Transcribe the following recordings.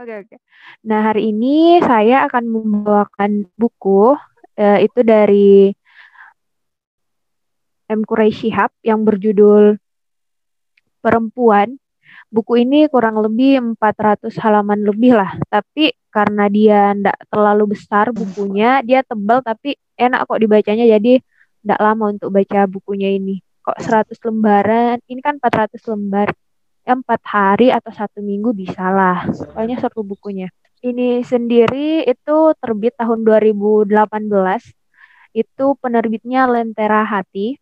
Oke, oke. Nah, hari ini saya akan membawakan buku uh, itu dari M. Quraisy Shihab yang berjudul Perempuan. Buku ini kurang lebih 400 halaman lebih lah, tapi karena dia tidak terlalu besar bukunya, dia tebal tapi enak kok dibacanya jadi tidak lama untuk baca bukunya ini. Kok 100 lembaran, ini kan 400 lembar ya empat hari atau satu minggu bisa lah. Soalnya seru bukunya. Ini sendiri itu terbit tahun 2018. Itu penerbitnya Lentera Hati.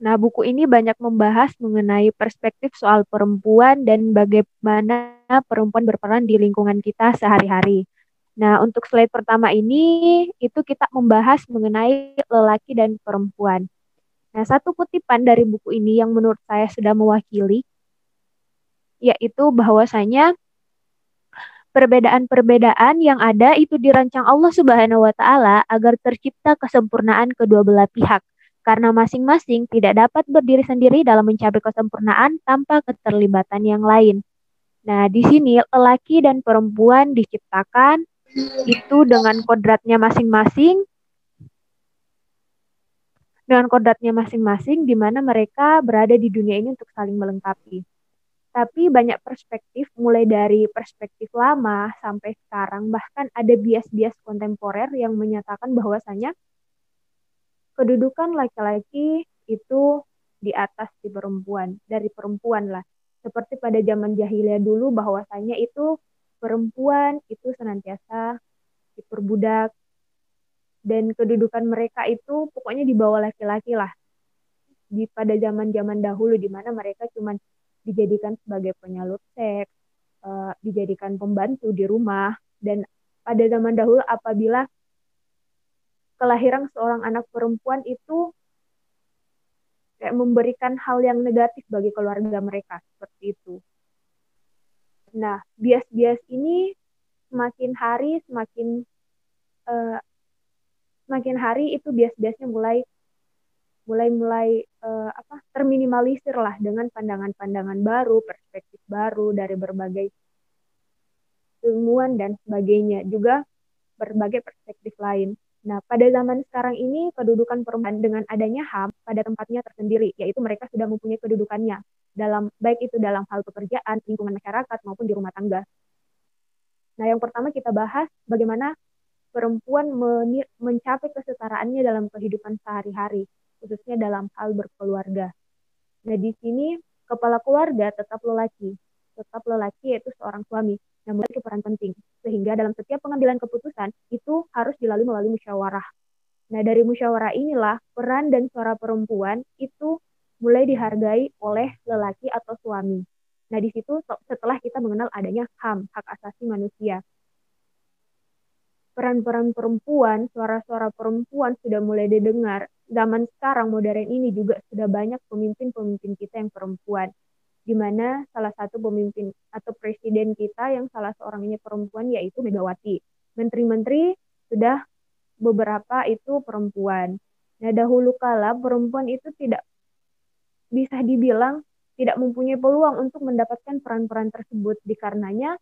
Nah, buku ini banyak membahas mengenai perspektif soal perempuan dan bagaimana perempuan berperan di lingkungan kita sehari-hari. Nah, untuk slide pertama ini, itu kita membahas mengenai lelaki dan perempuan. Nah, satu kutipan dari buku ini yang menurut saya sudah mewakili, yaitu bahwasanya perbedaan-perbedaan yang ada itu dirancang Allah Subhanahu wa taala agar tercipta kesempurnaan kedua belah pihak karena masing-masing tidak dapat berdiri sendiri dalam mencapai kesempurnaan tanpa keterlibatan yang lain. Nah, di sini lelaki dan perempuan diciptakan itu dengan kodratnya masing-masing dengan kodratnya masing-masing di mana mereka berada di dunia ini untuk saling melengkapi. Tapi banyak perspektif mulai dari perspektif lama sampai sekarang bahkan ada bias-bias kontemporer yang menyatakan bahwasanya kedudukan laki-laki itu di atas di perempuan, dari perempuan lah. Seperti pada zaman jahiliyah dulu bahwasanya itu perempuan itu senantiasa diperbudak, dan kedudukan mereka itu pokoknya di bawah laki-laki lah di pada zaman-zaman dahulu di mana mereka cuma dijadikan sebagai penyalur seks, uh, dijadikan pembantu di rumah dan pada zaman dahulu apabila kelahiran seorang anak perempuan itu kayak memberikan hal yang negatif bagi keluarga mereka seperti itu. Nah, bias-bias ini semakin hari semakin uh, semakin hari itu bias-biasnya mulai mulai mulai uh, apa terminimalisir lah dengan pandangan-pandangan baru, perspektif baru dari berbagai ilmuwan dan sebagainya, juga berbagai perspektif lain. Nah, pada zaman sekarang ini kedudukan perempuan dengan adanya HAM pada tempatnya tersendiri, yaitu mereka sudah mempunyai kedudukannya dalam baik itu dalam hal pekerjaan, lingkungan masyarakat maupun di rumah tangga. Nah, yang pertama kita bahas bagaimana perempuan mencapai kesetaraannya dalam kehidupan sehari-hari, khususnya dalam hal berkeluarga. Nah, di sini kepala keluarga tetap lelaki, tetap lelaki yaitu seorang suami yang memiliki peran penting, sehingga dalam setiap pengambilan keputusan itu harus dilalui melalui musyawarah. Nah, dari musyawarah inilah peran dan suara perempuan itu mulai dihargai oleh lelaki atau suami. Nah, di situ setelah kita mengenal adanya HAM, hak asasi manusia, peran-peran perempuan, suara-suara perempuan sudah mulai didengar. Zaman sekarang modern ini juga sudah banyak pemimpin-pemimpin kita yang perempuan. Di mana salah satu pemimpin atau presiden kita yang salah seorangnya perempuan yaitu Megawati. Menteri-menteri sudah beberapa itu perempuan. Nah, dahulu kala perempuan itu tidak bisa dibilang tidak mempunyai peluang untuk mendapatkan peran-peran tersebut dikarenanya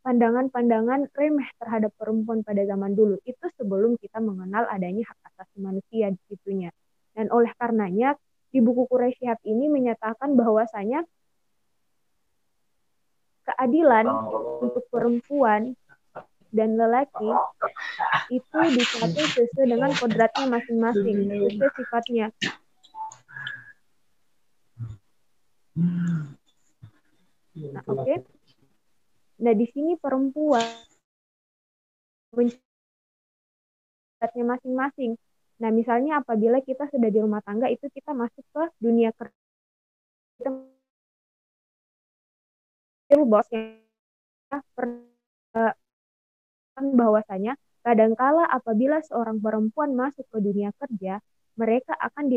pandangan-pandangan remeh terhadap perempuan pada zaman dulu itu sebelum kita mengenal adanya hak asasi manusia di situnya. Dan oleh karenanya di buku Quraisy ini menyatakan bahwasanya keadilan untuk perempuan dan lelaki itu dicapai sesuai dengan kodratnya masing-masing, sesuai sifatnya. Nah, oke. Okay. Nah, di sini perempuan mencatatnya masing-masing. Nah, misalnya apabila kita sudah di rumah tangga itu kita masuk ke dunia kerja. Kita bosnya bahwasanya kadangkala apabila seorang perempuan masuk ke dunia kerja, mereka akan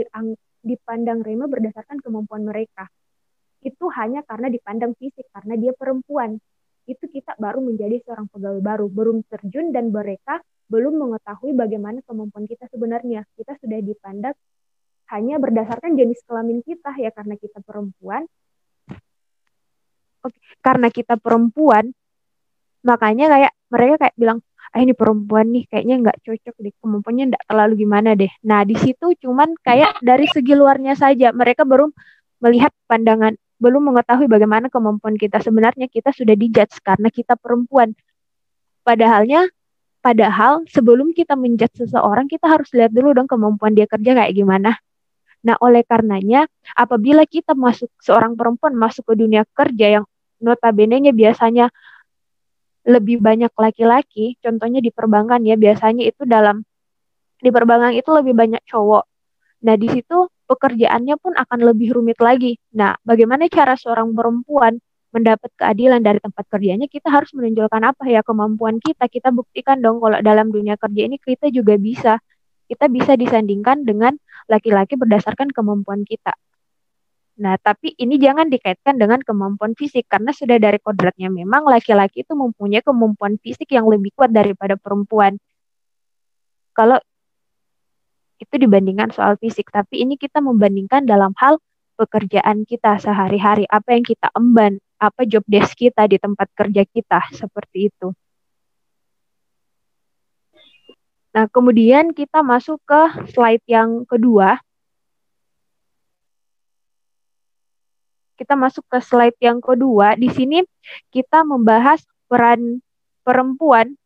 dipandang remeh berdasarkan kemampuan mereka. Itu hanya karena dipandang fisik, karena dia perempuan itu kita baru menjadi seorang pegawai baru, belum terjun dan mereka belum mengetahui bagaimana kemampuan kita sebenarnya. Kita sudah dipandang hanya berdasarkan jenis kelamin kita ya karena kita perempuan. okay, karena kita perempuan makanya kayak mereka kayak bilang ah ini perempuan nih kayaknya nggak cocok deh kemampuannya nggak terlalu gimana deh nah di situ cuman kayak dari segi luarnya saja mereka baru melihat pandangan belum mengetahui bagaimana kemampuan kita. Sebenarnya kita sudah dijudge karena kita perempuan. Padahalnya padahal sebelum kita menjudge seseorang kita harus lihat dulu dong kemampuan dia kerja kayak gimana. Nah, oleh karenanya, apabila kita masuk seorang perempuan masuk ke dunia kerja yang notabene-nya biasanya lebih banyak laki-laki, contohnya di perbankan ya, biasanya itu dalam di perbankan itu lebih banyak cowok. Nah, di situ pekerjaannya pun akan lebih rumit lagi. Nah, bagaimana cara seorang perempuan mendapat keadilan dari tempat kerjanya? Kita harus menunjukkan apa ya kemampuan kita. Kita buktikan dong kalau dalam dunia kerja ini kita juga bisa kita bisa disandingkan dengan laki-laki berdasarkan kemampuan kita. Nah, tapi ini jangan dikaitkan dengan kemampuan fisik karena sudah dari kodratnya memang laki-laki itu mempunyai kemampuan fisik yang lebih kuat daripada perempuan. Kalau itu dibandingkan soal fisik, tapi ini kita membandingkan dalam hal pekerjaan kita sehari-hari, apa yang kita emban, apa job desk kita di tempat kerja kita, seperti itu. Nah, kemudian kita masuk ke slide yang kedua. Kita masuk ke slide yang kedua. Di sini kita membahas peran perempuan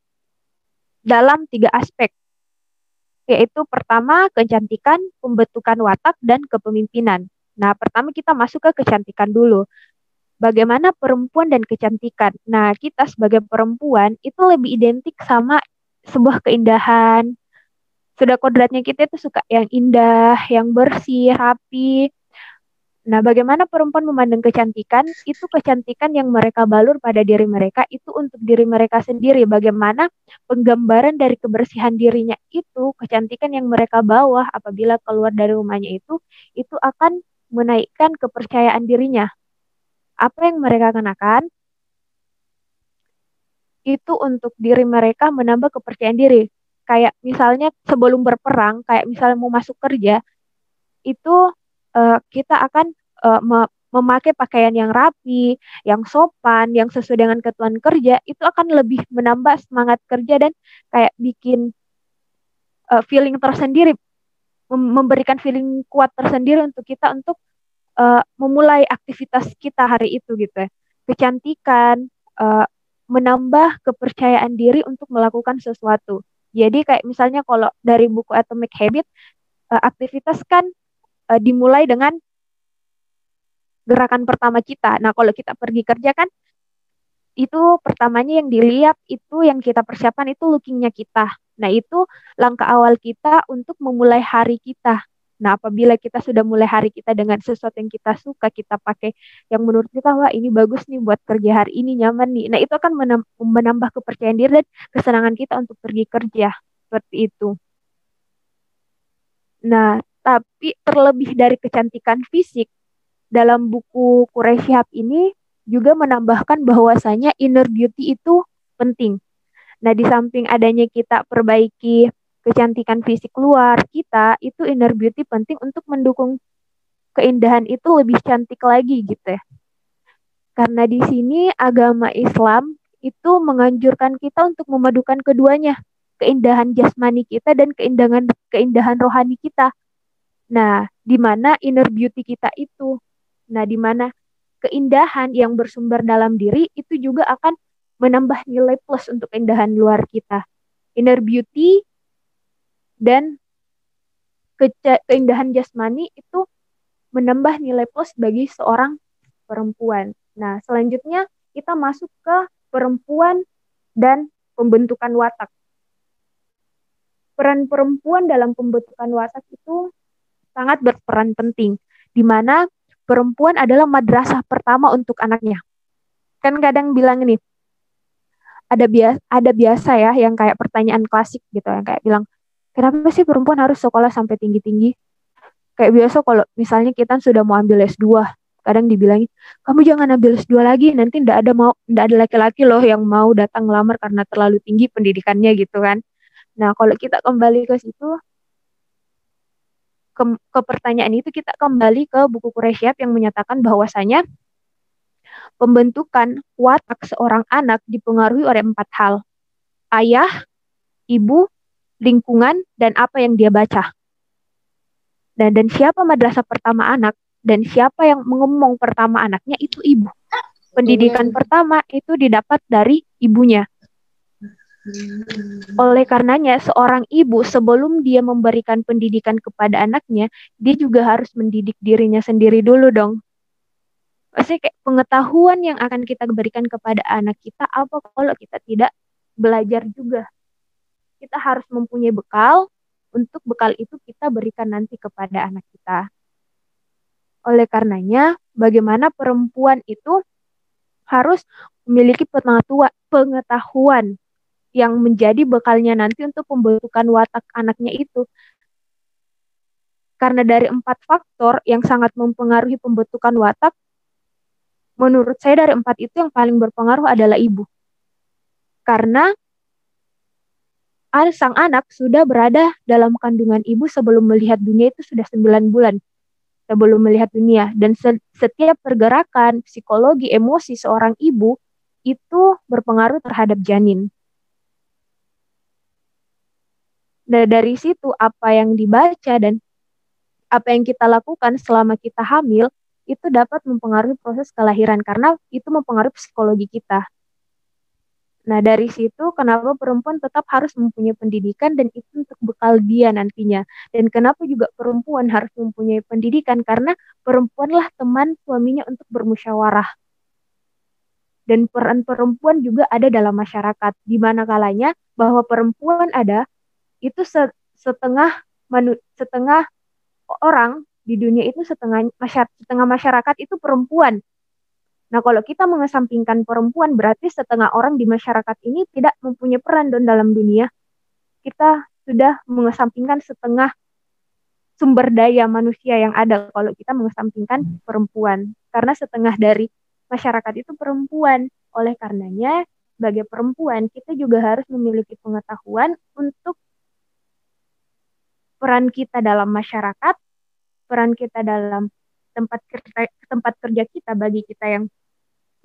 dalam tiga aspek, yaitu pertama kecantikan, pembentukan watak, dan kepemimpinan. Nah, pertama kita masuk ke kecantikan dulu. Bagaimana perempuan dan kecantikan? Nah, kita sebagai perempuan itu lebih identik sama sebuah keindahan. Sudah kodratnya kita itu suka yang indah, yang bersih, rapi. Nah, bagaimana perempuan memandang kecantikan? Itu kecantikan yang mereka balur pada diri mereka itu untuk diri mereka sendiri. Bagaimana penggambaran dari kebersihan dirinya itu, kecantikan yang mereka bawa apabila keluar dari rumahnya itu, itu akan menaikkan kepercayaan dirinya. Apa yang mereka kenakan? itu untuk diri mereka menambah kepercayaan diri. Kayak misalnya sebelum berperang, kayak misalnya mau masuk kerja, itu uh, kita akan uh, me memakai pakaian yang rapi, yang sopan, yang sesuai dengan ketentuan kerja, itu akan lebih menambah semangat kerja dan kayak bikin uh, feeling tersendiri, mem memberikan feeling kuat tersendiri untuk kita untuk uh, memulai aktivitas kita hari itu gitu ya. Kecantikan, uh, menambah kepercayaan diri untuk melakukan sesuatu. Jadi kayak misalnya kalau dari buku Atomic Habit, uh, aktivitas kan uh, dimulai dengan gerakan pertama kita. Nah, kalau kita pergi kerja kan itu pertamanya yang dilihat itu yang kita persiapkan itu lookingnya kita. Nah, itu langkah awal kita untuk memulai hari kita. Nah, apabila kita sudah mulai hari kita dengan sesuatu yang kita suka, kita pakai yang menurut kita, wah ini bagus nih buat kerja hari ini, nyaman nih. Nah, itu akan menambah kepercayaan diri dan kesenangan kita untuk pergi kerja. Seperti itu. Nah, tapi terlebih dari kecantikan fisik, dalam buku Quraisy ini juga menambahkan bahwasanya inner beauty itu penting. Nah, di samping adanya kita perbaiki kecantikan fisik luar kita itu inner beauty penting untuk mendukung keindahan itu lebih cantik lagi gitu ya. Karena di sini agama Islam itu menganjurkan kita untuk memadukan keduanya, keindahan jasmani kita dan keindahan keindahan rohani kita. Nah, di mana inner beauty kita itu? Nah, di mana keindahan yang bersumber dalam diri itu juga akan menambah nilai plus untuk keindahan luar kita. Inner beauty dan keindahan jasmani itu menambah nilai plus bagi seorang perempuan. Nah, selanjutnya kita masuk ke perempuan dan pembentukan watak. Peran perempuan dalam pembentukan watak itu sangat berperan penting, di mana perempuan adalah madrasah pertama untuk anaknya. Kan kadang bilang ini, ada biasa ada biasa ya yang kayak pertanyaan klasik gitu yang kayak bilang kenapa sih perempuan harus sekolah sampai tinggi-tinggi? Kayak biasa kalau misalnya kita sudah mau ambil S2, kadang dibilangin, kamu jangan ambil S2 lagi, nanti ndak ada mau ndak ada laki-laki loh yang mau datang ngelamar karena terlalu tinggi pendidikannya gitu kan. Nah, kalau kita kembali ke situ, ke, ke pertanyaan itu kita kembali ke buku Quraisyab yang menyatakan bahwasanya pembentukan watak seorang anak dipengaruhi oleh empat hal. Ayah, ibu, lingkungan, dan apa yang dia baca. Dan, dan siapa madrasah pertama anak dan siapa yang mengomong pertama anaknya itu ibu. Pendidikan pertama itu didapat dari ibunya. Oleh karenanya, seorang ibu sebelum dia memberikan pendidikan kepada anaknya, dia juga harus mendidik dirinya sendiri dulu dong. Pasti kayak pengetahuan yang akan kita berikan kepada anak kita apa kalau kita tidak belajar juga. Kita harus mempunyai bekal, untuk bekal itu kita berikan nanti kepada anak kita. Oleh karenanya, bagaimana perempuan itu harus memiliki pengetahuan yang menjadi bekalnya nanti untuk pembentukan watak anaknya itu. Karena dari empat faktor yang sangat mempengaruhi pembentukan watak, menurut saya dari empat itu yang paling berpengaruh adalah ibu. Karena sang anak sudah berada dalam kandungan ibu sebelum melihat dunia itu sudah sembilan bulan sebelum melihat dunia dan setiap pergerakan psikologi emosi seorang ibu itu berpengaruh terhadap janin. Dan dari situ apa yang dibaca dan apa yang kita lakukan selama kita hamil itu dapat mempengaruhi proses kelahiran karena itu mempengaruhi psikologi kita. Nah, dari situ kenapa perempuan tetap harus mempunyai pendidikan dan itu untuk bekal dia nantinya. Dan kenapa juga perempuan harus mempunyai pendidikan karena perempuanlah teman suaminya untuk bermusyawarah. Dan peran perempuan juga ada dalam masyarakat. Di mana kalanya bahwa perempuan ada itu setengah manu, setengah orang di dunia itu setengah masyarakat, setengah masyarakat itu perempuan Nah, kalau kita mengesampingkan perempuan, berarti setengah orang di masyarakat ini tidak mempunyai peran dalam dunia. Kita sudah mengesampingkan setengah sumber daya manusia yang ada kalau kita mengesampingkan perempuan. Karena setengah dari masyarakat itu perempuan. Oleh karenanya, sebagai perempuan, kita juga harus memiliki pengetahuan untuk peran kita dalam masyarakat, peran kita dalam tempat kerja, tempat kerja kita bagi kita yang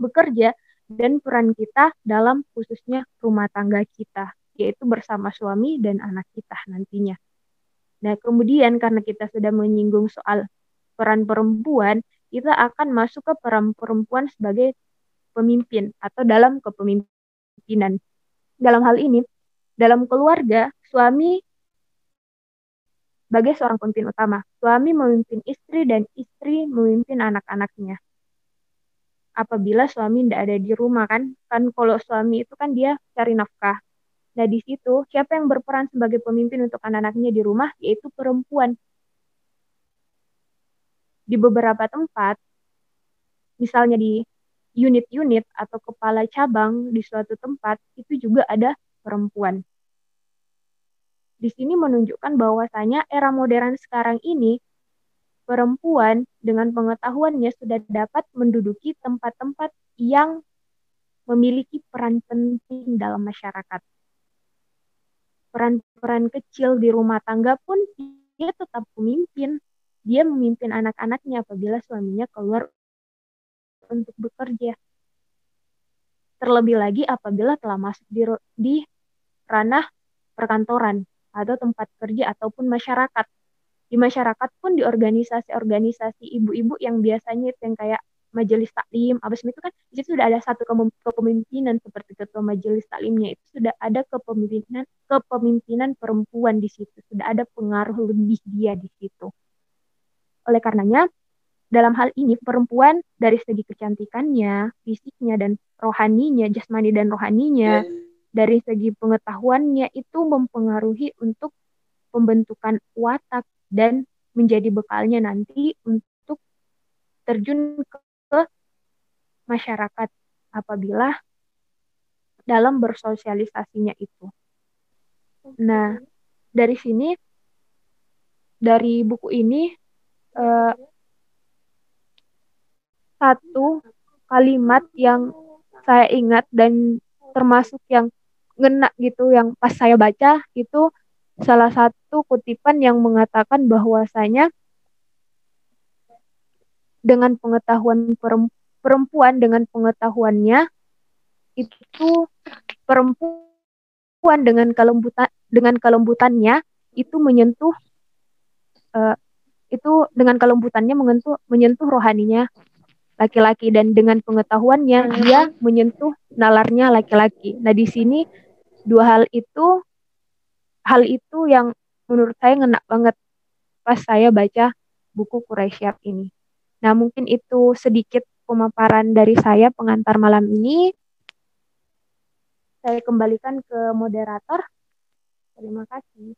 bekerja dan peran kita dalam khususnya rumah tangga kita, yaitu bersama suami dan anak kita nantinya. Nah, kemudian karena kita sudah menyinggung soal peran perempuan, kita akan masuk ke peran perempuan sebagai pemimpin atau dalam kepemimpinan. Dalam hal ini, dalam keluarga, suami sebagai seorang pemimpin utama. Suami memimpin istri dan istri memimpin anak-anaknya. Apabila suami tidak ada di rumah kan, kan kalau suami itu kan dia cari nafkah. Nah di situ siapa yang berperan sebagai pemimpin untuk anak-anaknya di rumah yaitu perempuan. Di beberapa tempat, misalnya di unit-unit atau kepala cabang di suatu tempat itu juga ada perempuan di sini menunjukkan bahwasanya era modern sekarang ini perempuan dengan pengetahuannya sudah dapat menduduki tempat-tempat yang memiliki peran penting dalam masyarakat. Peran-peran kecil di rumah tangga pun dia tetap pemimpin. Dia memimpin anak-anaknya apabila suaminya keluar untuk bekerja. Terlebih lagi apabila telah masuk di, di ranah perkantoran atau tempat kerja ataupun masyarakat. Di masyarakat pun di organisasi-organisasi ibu-ibu yang biasanya itu yang kayak majelis taklim, apa itu kan di situ sudah ada satu kepemimpinan seperti ketua majelis taklimnya itu sudah ada kepemimpinan kepemimpinan perempuan di situ, sudah ada pengaruh lebih dia di situ. Oleh karenanya dalam hal ini perempuan dari segi kecantikannya, fisiknya dan rohaninya, jasmani dan rohaninya, yeah dari segi pengetahuannya itu mempengaruhi untuk pembentukan watak dan menjadi bekalnya nanti untuk terjun ke masyarakat apabila dalam bersosialisasinya itu. Nah, dari sini dari buku ini uh, satu kalimat yang saya ingat dan termasuk yang ngena gitu yang pas saya baca itu salah satu kutipan yang mengatakan bahwasanya dengan pengetahuan perempuan dengan pengetahuannya itu perempuan dengan kelembutan dengan kelembutannya itu menyentuh uh, itu dengan kelembutannya menyentuh menyentuh rohaninya laki-laki dan dengan pengetahuannya dia menyentuh nalarnya laki-laki. Nah, di sini dua hal itu hal itu yang menurut saya ngena banget pas saya baca buku Quraisyab ini. Nah, mungkin itu sedikit pemaparan dari saya pengantar malam ini. Saya kembalikan ke moderator. Terima kasih.